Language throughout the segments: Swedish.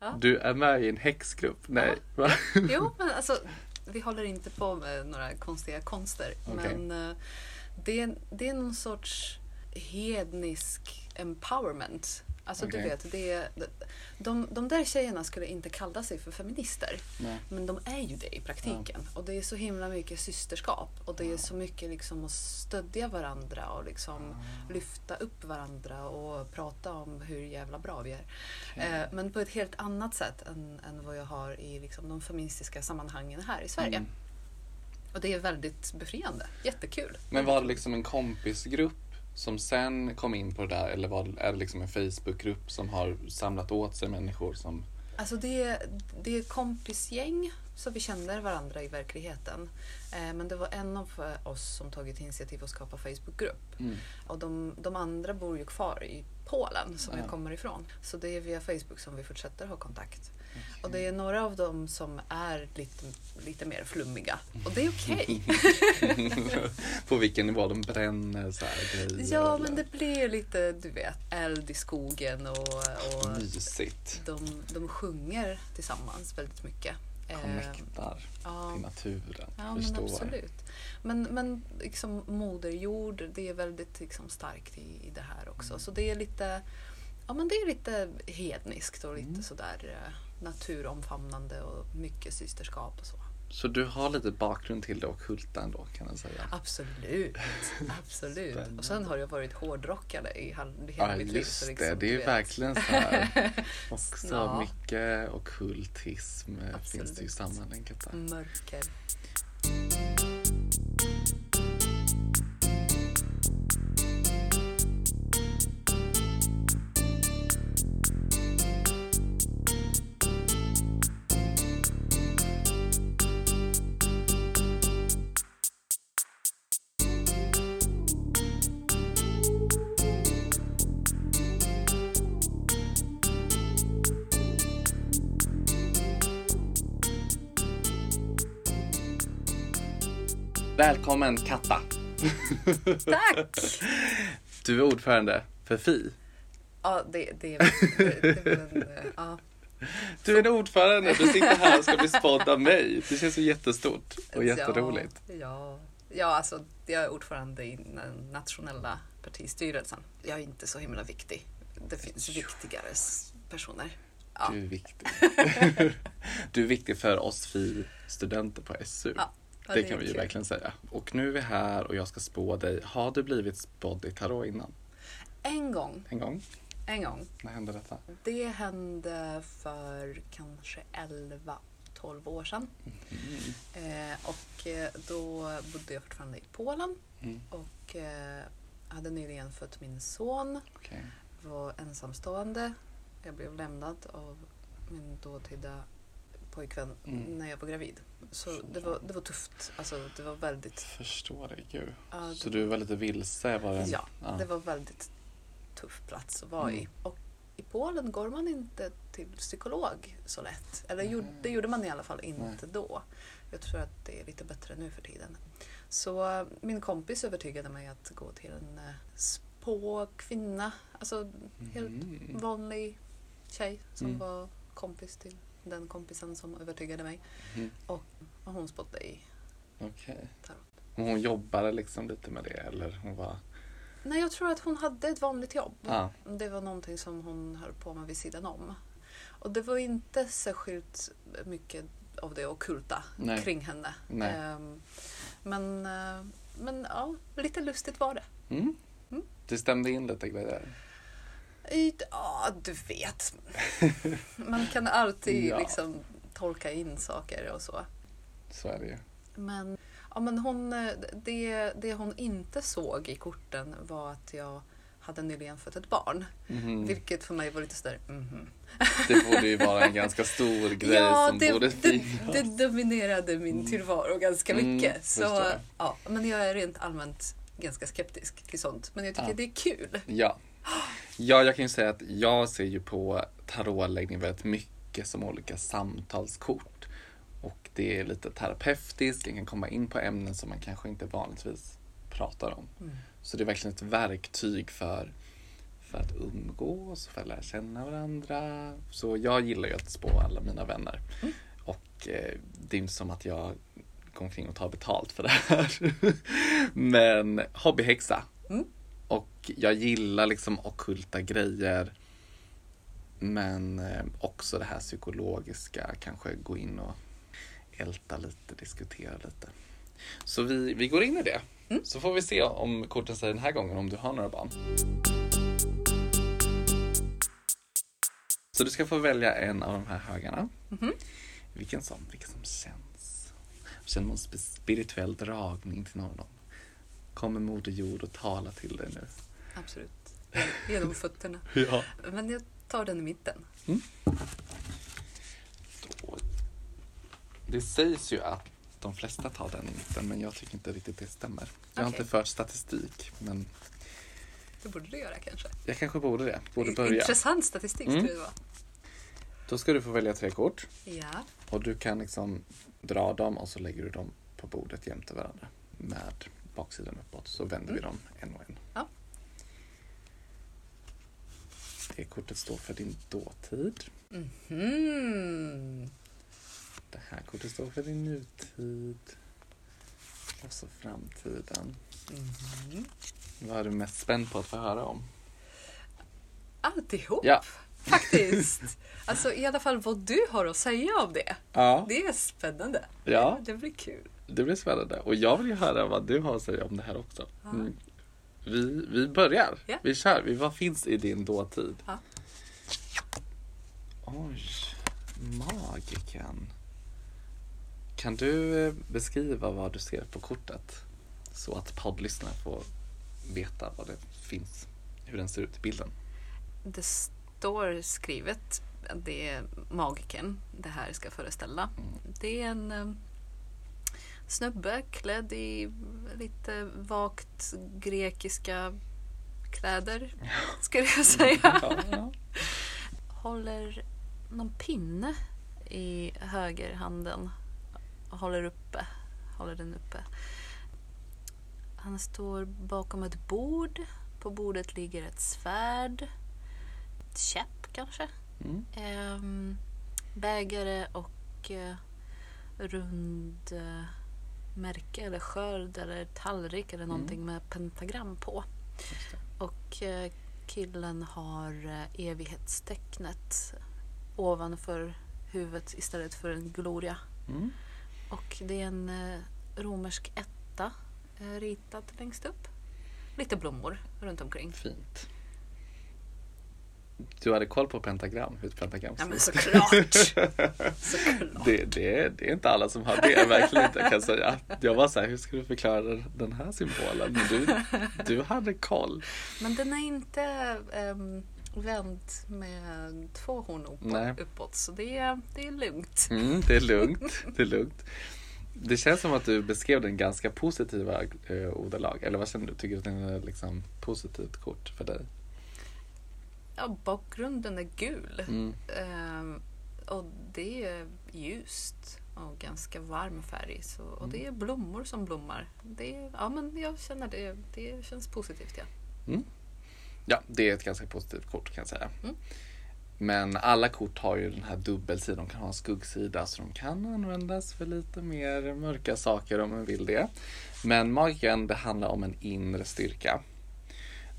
Ja. Du är med i en häxgrupp? Nej. Va? Jo, men alltså vi håller inte på med några konstiga konster. Okej. Men eh, det, är- det är någon sorts hednisk empowerment. Alltså Okej. du vet, det de, de där tjejerna skulle inte kalla sig för feminister. Nej. Men de är ju det i praktiken. Och det är så himla mycket systerskap. Och det är så mycket liksom att stödja varandra och liksom lyfta upp varandra och prata om hur jävla bra vi är. Eh, men på ett helt annat sätt än, än vad jag har i liksom de feministiska sammanhangen här i Sverige. Mm. Och det är väldigt befriande. Jättekul. Men var det liksom en kompisgrupp som sen kom in på det där eller var är det liksom en Facebookgrupp som har samlat åt sig människor som... Alltså det, det är ett kompisgäng så vi känner varandra i verkligheten. Eh, men det var en av oss som tagit initiativ att skapa Facebookgrupp. Mm. Och de, de andra bor ju kvar i Polen som Ja. jag kommer ifrån. Så det är via Facebook som vi fortsätter ha kontakt. Och det är några av dem som är lite, lite mer flummiga. Och det är okej. på vilken nivå de bränner så här grejer. ja, eller- men det blir lite, du vet, eld i skogen och, och Mysigt. de, de sjunger tillsammans väldigt mycket. Eh, Connectar ja. till naturen. Ja, men Förstår. absolut. Men, men liksom moder jord, det är väldigt liksom starkt i, i det här också. Så det är lite, ja men det är lite hedniskt och lite sådär eh, naturomfamnande och mycket systerskap och så. Så du har lite bakgrund till det ockulta ändå kan man säga. Absolut, absolut. Och sen har jag varit hårdrockare i hela Ja mitt liv. just så det, liksom, det du är vet. verkligen så här. Också Ja. mycket ockultism eh, finns det ju sammanlänkat där. Mörker. Välkommen Katta! Tack! Du är ordförande för FI. Ja, det, det, det, det, det, det ja. Du är en ordförande, du sitter här och ska bli spådd av mig. Det känns ju jättestort och jätteroligt. Ja, ja. ja, alltså jag är ordförande i den nationella partistyrelsen. Jag är inte så himla viktig. Det finns viktigare personer. Ja. Du är viktig. du är viktig för oss FI-studenter på SU. Ja, det kan vi ju kul. verkligen säga. Och nu är vi här och jag ska spå dig. Har du blivit spådd i tarot innan? En gång, En gång? en gång. När hände detta? Det hände för kanske 11-12 år sedan. Eh, och eh, då bodde jag fortfarande i Polen Mm. och eh, hade nyligen fött min son. Okej. var ensamstående. Jag blev lämnad av min dåtida pojkvän Mm. när jag var gravid. Så det var, det var tufft. Alltså, det var väldigt... Förstår dig, gud. Ja, Så du var lite vilse? Var det? Ja, det var väldigt tuff plats att vara i. Mm. Och i Polen går man inte till psykolog så lätt. Eller gjorde, Nej. det gjorde man i alla fall inte Nej. då. Jag tror att det är lite bättre nu för tiden. Så eh, min kompis övertygade mig att gå till en eh, spåkvinna. Alltså helt Mhm. vanlig tjej som Mm. var kompis till den kompisen som övertygade mig. Mhm. Och, och hon spådde i Okej. tarot. Och Hon jobbade liksom lite med det eller hon var... Nej, jag tror att hon hade ett vanligt jobb. Ja. Det var någonting som hon höll på med vid sidan om. Och det var inte särskilt mycket av det ockulta Nej. kring henne. Ehm, men, eh, men ja, lite lustigt var det. Mm. Mm. Det stämde in lite grejer. Ja, du vet. Man kan alltid Ja. liksom tolka in saker och så. Så är det ju. Men, ja, men hon, eh, det, det hon inte såg i korten var att jag hade nyligen fött ett barn. Mhm. Vilket för mig var lite sådär, mhm. Det borde ju vara en ganska stor grej som det, borde det, finnas. det dominerade min tillvaro ganska Mm, mycket. så, förstår jag. ja, men jag är rent allmänt ganska skeptisk till sånt. Men jag tycker Ja. det är kul. Ja. Ja, jag kan ju säga att jag ser ju på tarotläggning väldigt mycket som olika samtalskort. Och det är lite terapeutiskt, jag kan komma in på ämnen som man kanske inte vanligtvis pratar om. Mm. Så det är verkligen ett verktyg för, för att umgås, för att lära känna varandra. Så jag gillar ju att spå alla mina vänner. Mm. Och eh, det är inte som att jag går omkring och tar betalt för det här. Men hobbyhäxa. Mm. Och jag gillar liksom ockulta grejer. Men eh, också det här psykologiska, kanske gå in och älta lite, diskutera lite. Så vi, vi går in i det. Mm. Så får vi se om korten säger den här gången om du har några barn. Så du ska få välja en av de här högarna. Mhm. Vilken som, vilken som känns. Känner någon spirituell dragning till någon. Kommer Moder Jord och talar till dig nu? Absolut. Genom fötterna. Ja. Men jag tar den i mitten. Då. Det sägs ju att de flesta tar den i mitten men jag tycker inte riktigt det stämmer. Jag har inte fört statistik men Det borde du göra kanske. jag kanske borde det. Borde börja. Intressant statistik Mm. skulle det vara. Då ska du få välja tre kort Ja. och du kan liksom dra dem och så lägger du dem på bordet jämte varandra med baksidan uppåt så vänder vi Mm. dem en och en. Ja. Det kortet står för din dåtid. Mhm. Det här kortet står för din nutid. Och så framtiden. Mhm. Vad är du mest spänd på att få höra om? Alltihop Ja. faktiskt. Alltså i alla fall vad du har att säga om det. Ja, Det är spännande. Ja. Det blir kul. Det blir spännande. Och jag vill ju höra vad du har att säga om det här också. Mm. Vi, vi börjar. Ja. Vi kör. Vi, vad finns i din dåtid? Ja. Oj, magiken. Kan du eh, beskriva vad du ser på kortet? Så att poddlyssnarna får veta vad det finns, hur den ser ut i bilden. Det står skrivet att det är magiken det här ska föreställa. Det är en eh, snubbe klädd i lite vagt grekiska kläder, skulle jag säga. Ja, ja. Håller någon pinne i högerhanden. Håller uppe. Håller den uppe. Han står bakom ett bord. På bordet ligger ett svärd. Ett käpp kanske. Mm. Ehm, bägare och eh, rund eh, märke eller skörd eller tallrik eller någonting med pentagram på. Och eh, killen har eh, evighetstecknet ovanför huvudet istället för en gloria. Mm. Och det är en eh, romersk etta eh, ritad längst upp. Lite blommor runt omkring. Fint. Du hade koll på pentagram, hur ett pentagram Ja ser men ut. såklart! såklart. Det, det, det är inte alla som har det, verkligen inte kan jag säga. Jag var så här, hur ska du förklara den- här symbolen? Men du, du hade koll. Men den är inte um, vänd med två horn uppåt, uppåt så det är, det är lugnt. Mm, det är lugnt, det är lugnt. Det känns som att du beskrev den ganska positiva eh, ordalag. Eller vad känner du? Tycker du att den är liksom positivt kort för dig? Ja, bakgrunden är gul. Mm. Ehm, och det är ljust och ganska varm färg. Så, och det är blommor som blommar. Det ja, men jag känner det. Det känns positivt. Ja. Ja, det är ett ganska positivt kort kan jag säga. Mm. Men alla kort har ju den här dubbelsidan. De kan ha en skuggsida så de kan användas för lite mer mörka saker om man vill det. Men magiken, det handlar om en inre styrka.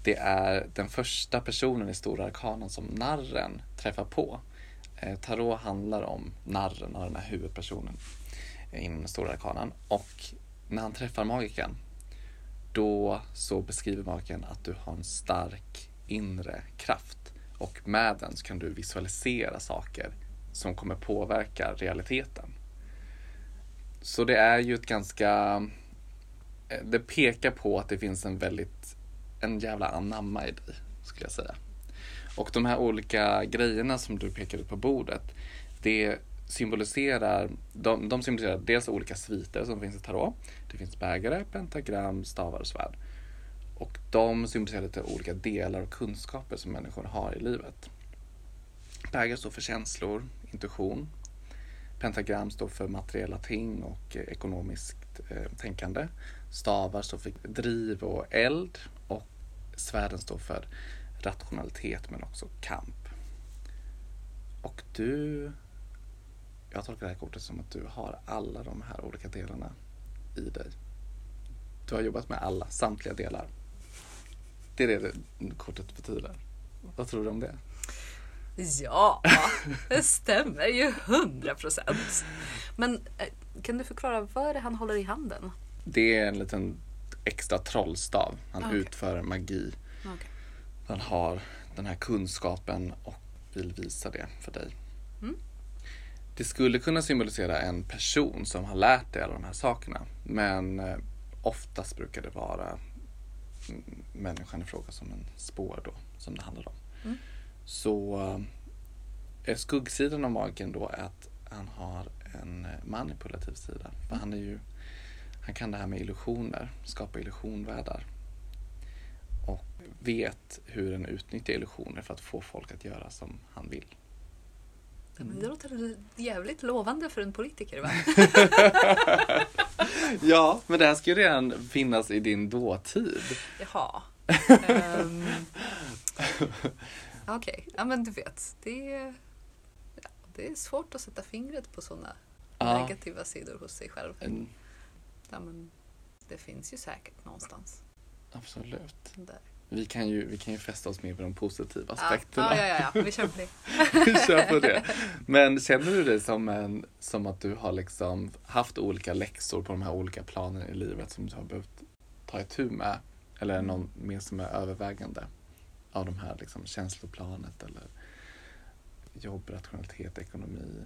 Det är den första personen i Stora Arkanen som narren träffar på. Eh, tarot handlar om narren och den här huvudpersonen inom Stora Arkanen. Och när han träffar magiken då så beskriver magiken att du har en stark inre kraft och med den så kan du visualisera saker som kommer påverka realiteten. Så det är ju ett ganska... Eh, det pekar på att det finns en väldigt, en jävla anamma i dig, skulle jag säga. Och de här olika grejerna som du pekar ut på bordet, det symboliserar, de, de symboliserar dels olika sviter som finns i tarot. Det finns bägare, pentagram, stavar och svärd. Och de symboliserar lite olika delar och kunskaper som människor har i livet. Bägare står för känslor, intuition. Pentagram står för materiella ting och eh, ekonomiskt eh, tänkande. Stavar står för driv och eld. Svärden står för rationalitet men också kamp. Och du, jag tolkar det här kortet som att du har alla de här olika delarna i dig. Du har jobbat med alla, samtliga delar. Det är det det kortet betyder. Vad tror du om det? Ja, det stämmer ju hundra procent. Men eh, kan du förklara, vad är det han håller i handen? Det är en liten extra trollstav. Han Okej. utför magi. Okej. Han har den här kunskapen och vill visa det för dig. Mm. Det skulle kunna symbolisera en person som har lärt dig alla de här sakerna. Men eh, oftast brukar det vara mm, människan i fråga som en spår då, som det handlar om. Mm. Så eh, skuggsidan av magen då är att han har en eh, manipulativ sida. För han är ju, han kan det här med illusioner, skapa illusionvärldar. Och vet hur den utnyttjar illusioner för att få folk att göra som han vill. Men det låter jävligt lovande för en politiker va? Ja, men det här ska ju redan finnas i din dåtid. Jaha. Um, Okej, ja men du vet. Det är, ja, det är svårt att sätta fingret på sådana Ja. negativa sidor hos sig själv. En, Ja, men det finns ju säkert någonstans absolut. där. Vi kan, ju, vi kan ju fästa oss mer på de positiva Ja, aspekterna. ja, ja, ja, vi kör på det. Vi kör på det. Men känner du dig som, en, som att du har liksom haft olika läxor på de här olika planen i livet som du har behövt ta itu med? Eller är det någon mer som är övervägande av de här liksom känsloplanet eller jobb, rationalitet, ekonomi?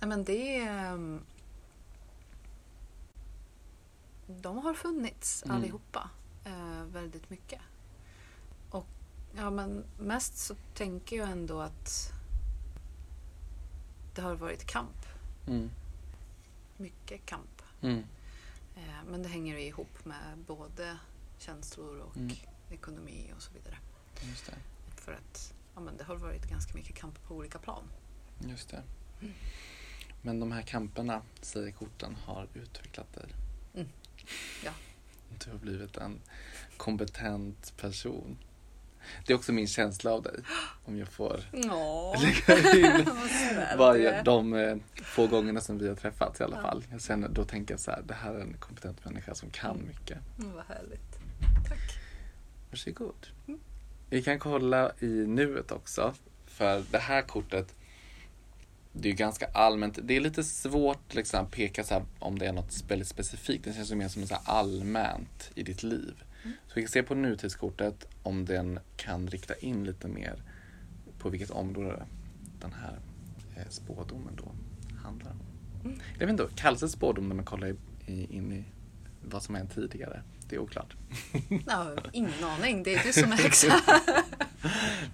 Nej, men det är... De har funnits Mm. allihopa eh, väldigt mycket. Och ja, men mest så tänker jag ändå att det har varit kamp. Mm. Mycket kamp. Mm. Eh, men det hänger ju ihop med både känslor och Mm. ekonomi och så vidare. Just det. För att ja, men det har varit ganska mycket kamp på olika plan. Just det. Men de här kamperna, säger korten, har utvecklat dig. Mm. Ja. Du har blivit en kompetent person. Det är också min känsla av dig. Om jag får lägga in varje, de eh, få gångerna som vi har träffats i alla Ja. fall. Jag känner, då tänker jag så här, det här är en kompetent människa som kan Mm. mycket. Mm, vad härligt. Tack. Varsågod. Mm. Vi kan kolla i nuet också. För det här kortet, det är ganska allmänt. Det är lite svårt liksom, att peka så här, om det är något väldigt specifikt. Det känns ju mer som så allmänt i ditt liv. Mm. Så vi kan se på nutidskortet om den kan rikta in lite mer på vilket område den här eh, spådomen då handlar om. Mm. Jag vet inte, kallas det spådom när man kollar i, i, in i vad som hänt tidigare? Det är oklart. Ja, ingen aning, det är du som är häxa.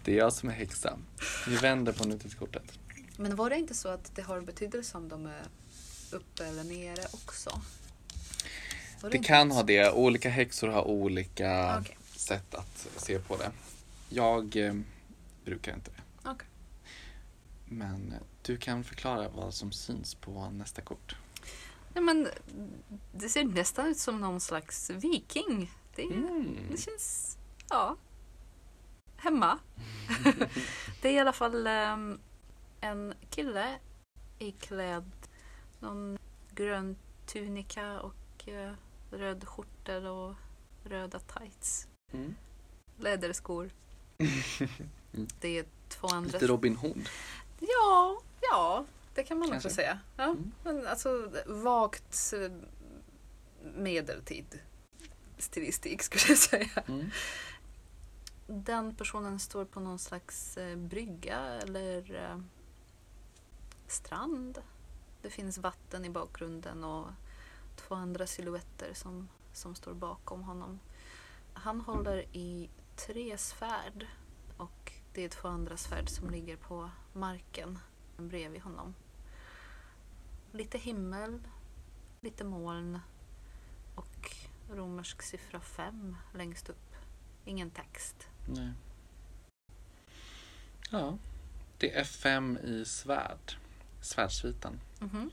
Det är jag som är häxa. Vi vänder på nutidskortet. Men var det inte så att det har betydelse om de är uppe eller nere också? Det inte kan ha det. Olika häxor har olika Okej. sätt att se på det. Jag eh, brukar inte det. Okej. Men du kan förklara vad som syns på nästa kort. Nej, men det ser nästan ut som någon slags viking. Det, Mm. det känns, ja, hemma. det är i alla fall ehm, en kille iklädd någon grön tunika och eh, röd skjortel och röda tights. Mm. Läderskor. Det är två andra... Lite Robin Hood. Ja, ja, det kan man Kanske. också säga. Ja, Mm. men alltså vagt eh, medeltid stilistik skulle jag säga. Mm. Den personen står på någon slags eh, brygga eller eh, strand. Det finns vatten i bakgrunden och två andra silhuetter som, som står bakom honom. Han håller i tre svärd och det är två andra svärd som ligger på marken bredvid honom. Lite himmel, lite moln och romersk siffra 5 längst upp. Ingen text. Nej. Ja, det är fem i svärd. Svärdsviten. Mhm,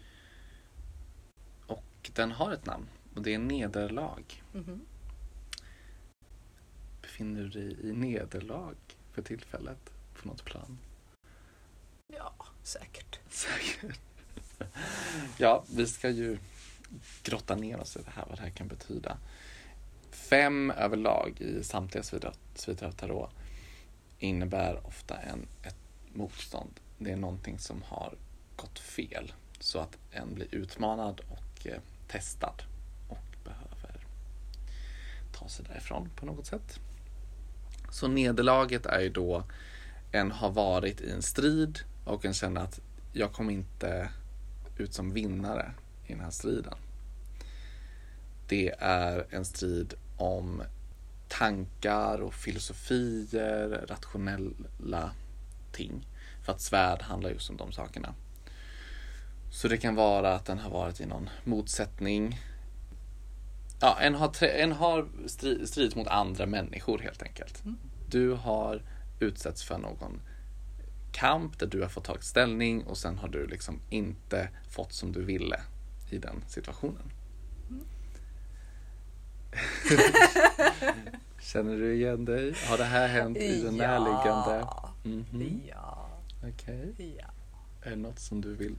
Och den har ett namn och det är nederlag. mhm. Befinner du dig i nederlag för tillfället på något plan? Ja, säkert. Säkert. Ja, vi ska ju grotta ner oss i det här, vad det här kan betyda. Fem överlag i samtliga sviter av tarot innebär ofta en, ett motstånd. Det är någonting som har gått fel så att en blir utmanad och eh, testad och behöver ta sig därifrån på något sätt. Så nederlaget är ju då en har varit i en strid och en känner att jag kom inte ut som vinnare i den här striden. Det är en strid om tankar och filosofier, rationella ting. För att svärd handlar just om de sakerna. Så det kan vara att den har varit i någon motsättning. Ja, en har, en har stridit mot andra människor helt enkelt. Mm. Du har utsatts för någon kamp där du har fått ta ställning och sen har du liksom inte fått som du ville i den situationen. Mm. Känner du igen dig? Har det här hänt i den närliggande? Mm -hmm. Ja. Okej. Okay. Ja. Är det något som du vill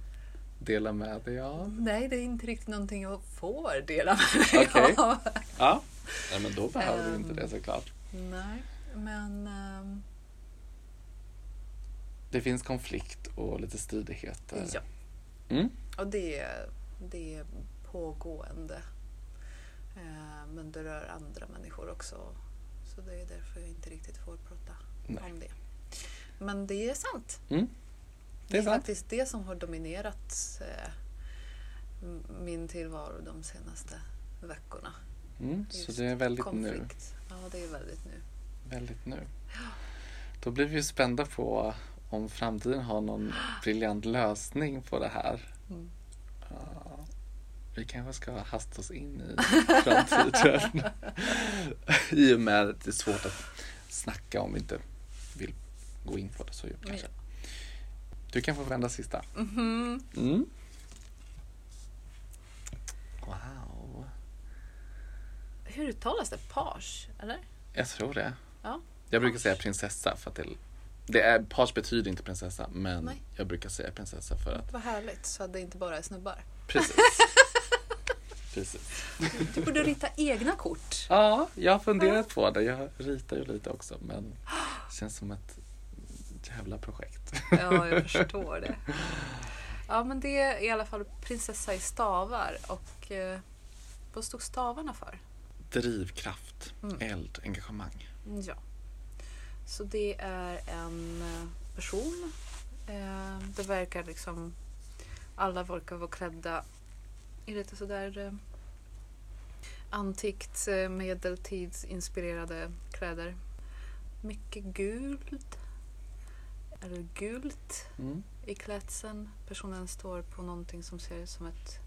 dela med dig av? Nej, det är inte riktigt någonting jag får dela med mig okay. av. Ja, Nej, men då behöver um, du inte det såklart. Nej, men... Um... Det finns konflikt och lite stridigheter. Ja. Mm? Och det, det är pågående. Uh, men det rör andra människor också. Så det är därför jag inte riktigt får prata Nej. om det. Men det är sant. Mm. Det är, det är faktiskt det som har dominerat eh, min tillvaro de senaste veckorna. Mm, så det är väldigt konflikt. nu? Ja, det är väldigt nu. Väldigt nu. Ja. Då blir vi ju spända på om framtiden har någon briljant lösning på det här. Mm. Uh, vi kanske ska hasta oss in i framtiden. I och med att det är svårt att snacka om vi inte vill gå in på det. Så kanske. Mm. Du kan få vända sista. Mm -hmm. mm. Wow. Hur uttalas det? Page? Eller? Jag tror det. Ja. Jag brukar säga prinsessa för att det, det är, page betyder inte prinsessa men Nej. jag brukar säga prinsessa för att... Vad härligt, så att det inte bara är snubbar. Precis. Precis. Du borde rita egna kort. Ja, jag har funderat på det. Jag ritar ju lite också men det känns som ett jävla projekt. Ja, jag förstår det. Ja, men det är i alla fall prinsessa i stavar. Och eh, vad stod stavarna för? Drivkraft, mm. eld, engagemang. Ja. Så det är en eh, person. Eh, det verkar liksom... Alla verkar vara klädda i lite sådär eh, antikt eh, medeltidsinspirerade kläder. Mycket gult eller gult mm. i klädseln. Personen står på någonting som ser ut som ett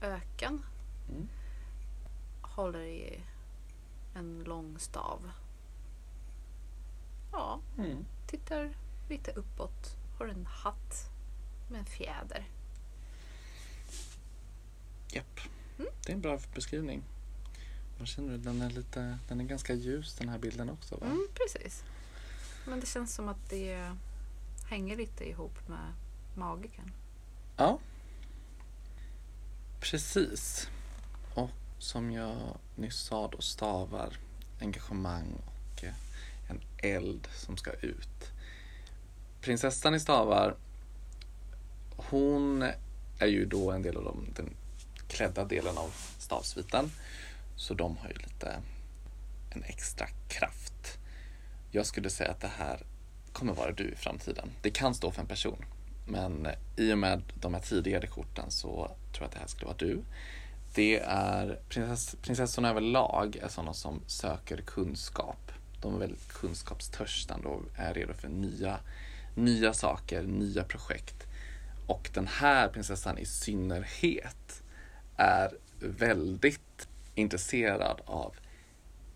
öken. Mm. Håller i en lång stav. Ja, mm. tittar lite uppåt. Har en hatt med en fjäder. Japp, mm. det är en bra beskrivning. Vad känner du? Den är, lite, den är ganska ljus den här bilden också va? Mm, precis. Men det känns som att det hänger lite ihop med magiken. Ja. Precis. Och som jag nyss sa då stavar, engagemang och eh, en eld som ska ut. Prinsessan i stavar, hon är ju då en del av de, den klädda delen av stavsviten. Så de har ju lite en extra kraft. Jag skulle säga att det här kommer vara du i framtiden. Det kan stå för en person. Men eh, i och med de här tidigare korten så tror jag att det här skulle vara du. Det är prinsess, prinsessorna överlag är sådana som söker kunskap. De är väldigt kunskapstörstande och är redo för nya, nya saker, nya projekt. Och den här prinsessan i synnerhet är väldigt intresserad av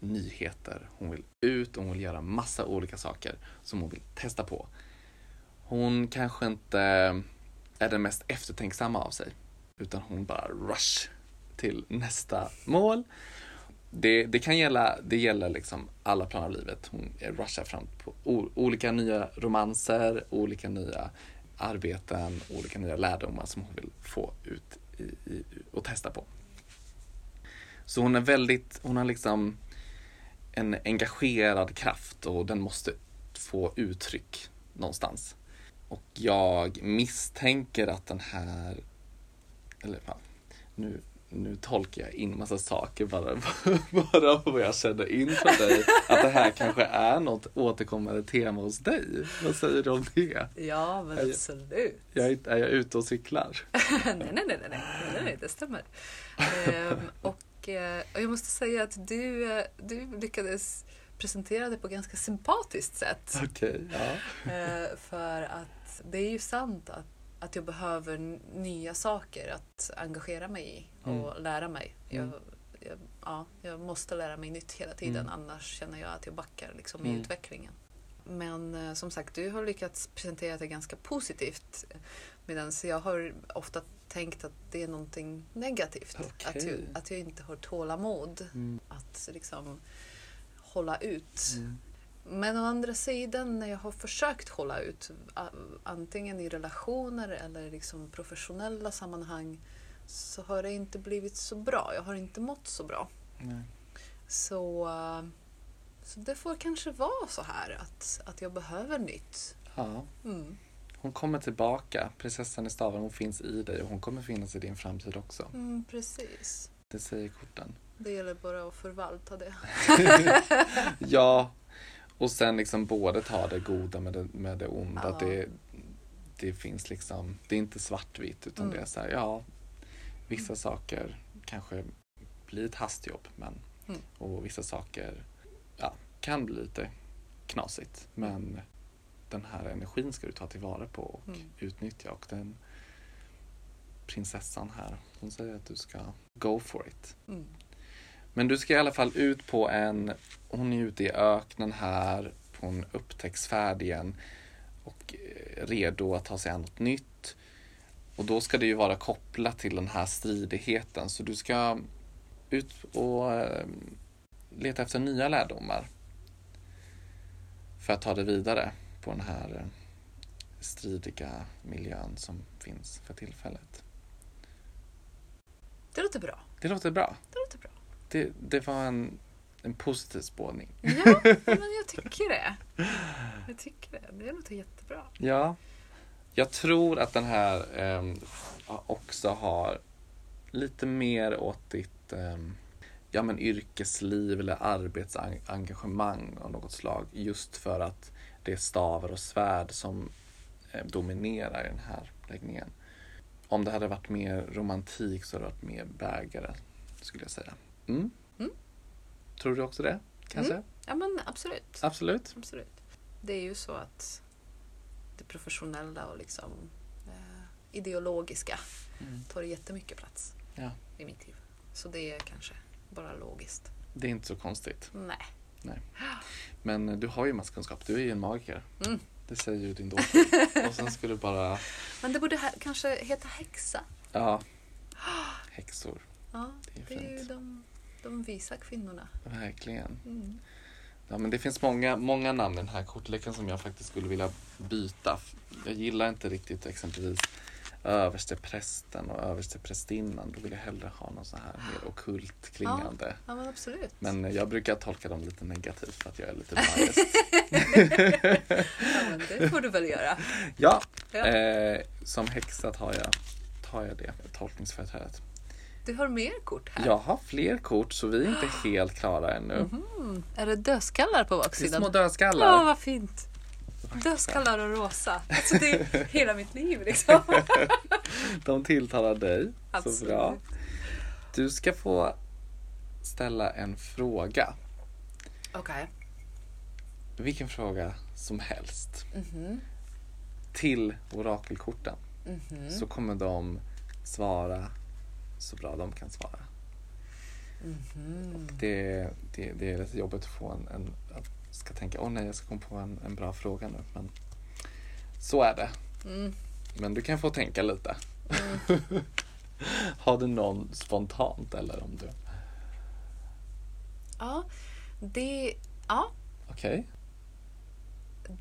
nyheter. Hon vill ut och hon vill göra massa olika saker som hon vill testa på. Hon kanske inte är den mest eftertänksamma av sig utan hon bara rush till nästa mål. det, det kan gälla, det gäller liksom alla plan av livet. Hon rushar fram på o, olika nya romanser, olika nya arbeten, olika nya lärdomar som hon vill få ut i, i, och testa på. Så hon är väldigt, hon har liksom en engagerad kraft och den måste få uttryck någonstans. Och jag misstänker att den här, eller fan, nu, nu tolkar jag in massa saker bara, bara vad jag känner inför dig. Att det här kanske är något återkommande tema hos dig. Vad säger du om det? Ja, men Är- absolut. Jag, är är jag ute och cyklar? nej, nej, nej, nej, nej, nej, nej, det stämmer. Ehm, och, eh, och jag måste säga att du, eh, du lyckades presentera det på ganska sympatiskt sätt. Okej, ja. Eh, för att det är ju sant att, att jag behöver nya saker att engagera mig i och lära mig. Jag, Mm. jag, ja, jag måste lära mig nytt hela tiden Mm. annars känner jag att jag backar liksom, i Mm. utvecklingen. Men som sagt, du har lyckats presentera det ganska positivt. Medan jag har ofta tänkt att det är någonting negativt. Att, jag, att jag inte har tålamod Mm. att liksom hålla ut. Mm. Men å andra sidan när jag har försökt hålla ut, antingen i relationer eller liksom professionella sammanhang, så har det inte blivit så bra. Jag har inte mått så bra. Nej. Så, eh, så det får kanske vara så här att, att jag behöver nytt. Ja. Mm. Hon kommer tillbaka. Prinsessan i staven, hon finns i dig och hon kommer finnas i din framtid också. Mm, precis. Det säger korten. Det gäller bara att förvalta det. Ja, och sen liksom både ta det goda med det, med det onda. Ja. Det, det finns liksom, det är inte svartvitt utan Mm. det är så här, ja, vissa saker kanske blir ett hastjobb men, Mm. och vissa saker ja, kan bli lite knasigt. Men den här energin ska du ta tillvara på och Mm. utnyttja och den prinsessan här, hon säger att du ska go for it. Mm. Men du ska i alla fall ut på en, hon är ute i öknen här på en upptäcktsfärd igen och eh, redo att ta sig an något nytt. Och då ska det ju vara kopplat till den här stridigheten så du ska ut och eh, leta efter nya lärdomar för att ta det vidare på den här eh, stridiga miljön som finns för tillfället. Det låter bra. Det låter bra. Det låter bra. Det, det var en, en positiv spårning. Ja, men jag tycker det. Jag tycker det. Det låter jättebra. Ja. Jag tror att den här ehm, också har lite mer åt ditt ehm, ja, men yrkesliv eller arbetsengagemang av något slag. Just för att det är stavar och svärd som eh, dominerar i den här läggningen. Om det hade varit mer romantik så hade det varit mer bägare, skulle jag säga. Mm. Mm. Tror du också det? Kanske? Mm. Ja, men absolut. Absolut. absolut. Det är ju så att det professionella och liksom eh, ideologiska Mm. tar jättemycket plats Ja. i mitt liv. Så det är kanske bara logiskt. Det är inte så konstigt. Nej. Men eh, du har ju masskunskap, du är ju en magiker. Mm. Det säger ju din dotter. och sen ska du bara, Men det borde kanske heta häxa. ja, häxor. Ja, Det är det är ju de, de visa kvinnorna. Verkligen. Mm. Ja, men det finns många, många namn i den här kortleken som jag faktiskt skulle vilja byta. Jag gillar inte riktigt exempelvis översteprästen och översteprästinnan. Då vill jag hellre ha någon så här mer ockult klingande. Ja, men absolut. Men jag brukar tolka dem lite negativt för att jag är lite biased. Ja, men det får du väl göra. ja, Ja. eh, som häxa tar jag, tar jag det tolkningsföreträdet. Du har mer kort här. Jag har fler kort så vi är inte helt klara ännu. Mm. Är det dödskallar på Det är baksidan? små Ja, dödskallar. vad fint. Dödskallar och rosa. Alltså det är hela mitt liv liksom. De tilltalar dig. Så Absolut. bra. Du ska få ställa en fråga. Okej. Vilken fråga som helst. Mhm. Till orakelkorten. Mhm. Så kommer de svara så bra de kan svara. Mhm. Det, det, det är lite jobbigt att få en, en ska tänka, åh nej jag ska komma på en, en bra fråga nu. Men så är det. Mm. Men du kan få tänka lite. Mm. Har du någon spontant eller om du... Ja, det, ja, Okej.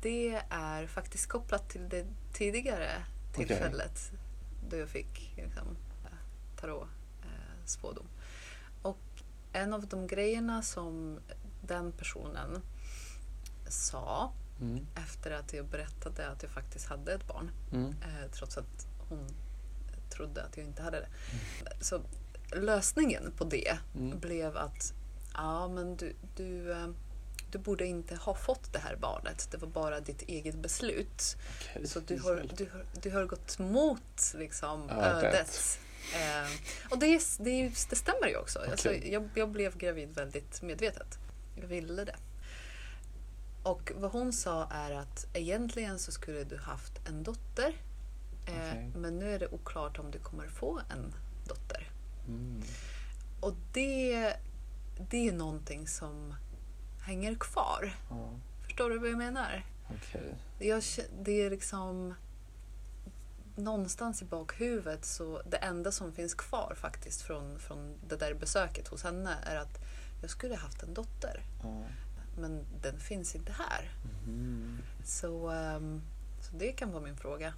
det är faktiskt kopplat till det tidigare tillfället då jag fick liksom, tarot eh, spådom. Och en av de grejerna som den personen sa Mm. efter att jag berättade att jag faktiskt hade ett barn Mm. eh, trots att hon trodde att jag inte hade det. Så lösningen på det Mm. blev att ja, men du, du, eh, du borde inte ha fått det här barnet. Det var bara ditt eget beslut. Okej. Så du har, du, har, du har gått mot liksom, Ödet. ödet. Eh, och det, det, det stämmer ju också. Alltså, Okej. jag, jag blev gravid väldigt medvetet. Jag ville det. Och vad hon sa är att egentligen så skulle du haft en dotter. Eh, Okej. Men nu är det oklart om du kommer få en dotter. Mm. Och det, det är någonting som hänger kvar. Ja, Förstår du vad jag menar? okej. Jag, det är liksom någonstans i bakhuvudet så det enda som finns kvar faktiskt från, från det där besöket hos henne är att jag skulle haft en dotter Ja. Men den finns inte här. Mm. Så, ehm, så det kan vara min fråga.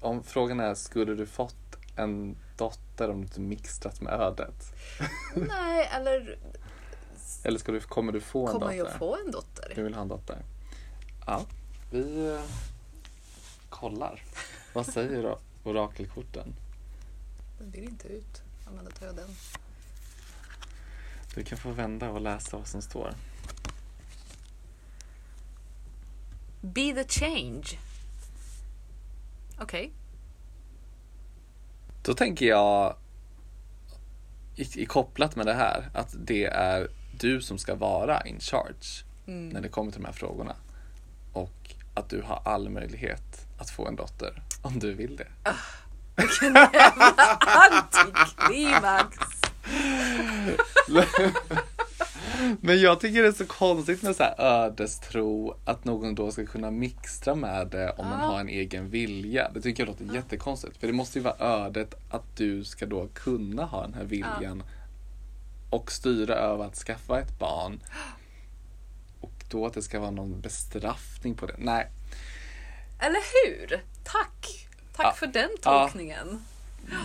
Om frågan är, skulle du fått en dotter om du inte mixtrat med ödet? Nej, eller Eller ska du, kommer du få en kommer dotter? jag få en dotter? Du vill ha en dotter? Ja, vi eh, kollar. Vad säger då orakelkorten? Den vill inte ut. Ja, men då tar jag den. Du kan få vända och läsa vad som står. Be the change. Okej. Då tänker jag i, i kopplat med det här att det är du som ska vara in charge Mm. när det kommer till de här frågorna. Och att du har all möjlighet att få en dotter om du vill det. Antiklimax! Men jag tycker det är så konstigt med så ödestro att någon då ska kunna mixtra med det om man Ja. har en egen vilja. Det tycker jag låter jättekonstigt. För det måste ju vara ödet att du ska då kunna ha den här viljan och styra över att skaffa ett barn. Och då att det ska vara någon bestraffning på det. Nej, Eller hur? Tack! Tack Ja. för den Ja. tolkningen.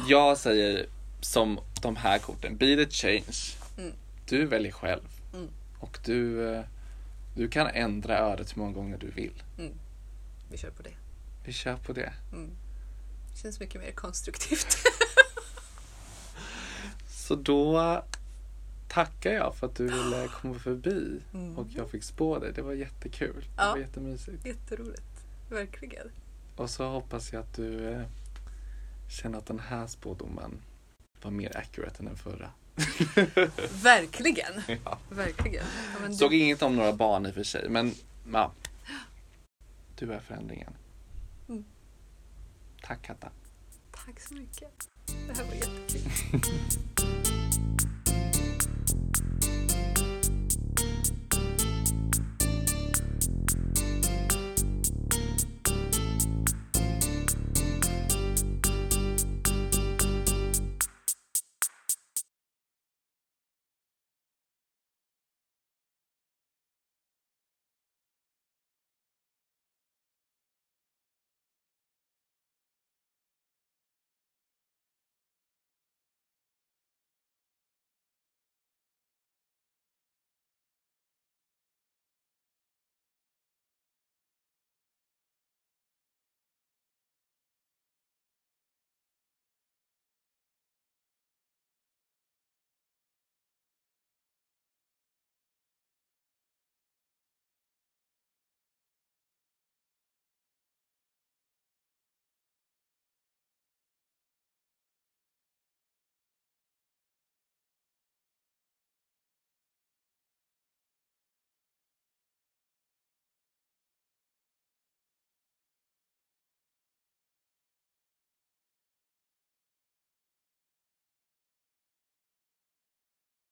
jag säger som de här korten. Be the change. Mm. Du väljer själv. Mm. Och du, eh, du kan ändra ödet hur många gånger du vill. Vi kör på det. Vi kör på det. Känns mycket mer konstruktivt. Så då tackar jag för att du ville komma förbi Mm. och jag fick spå dig. Det var jättekul. Det Ja. var jättemysigt. Jätteroligt. Verkligen. Och så hoppas jag att du eh, känner att den här spådomen var mer accurate än den förra. Verkligen. Ja. Verkligen. Ja, men Såg du, inget om några barn i och för sig, men ja. Du är förändringen. Mm. Tack Katta. tack så mycket. Det här var jättekul.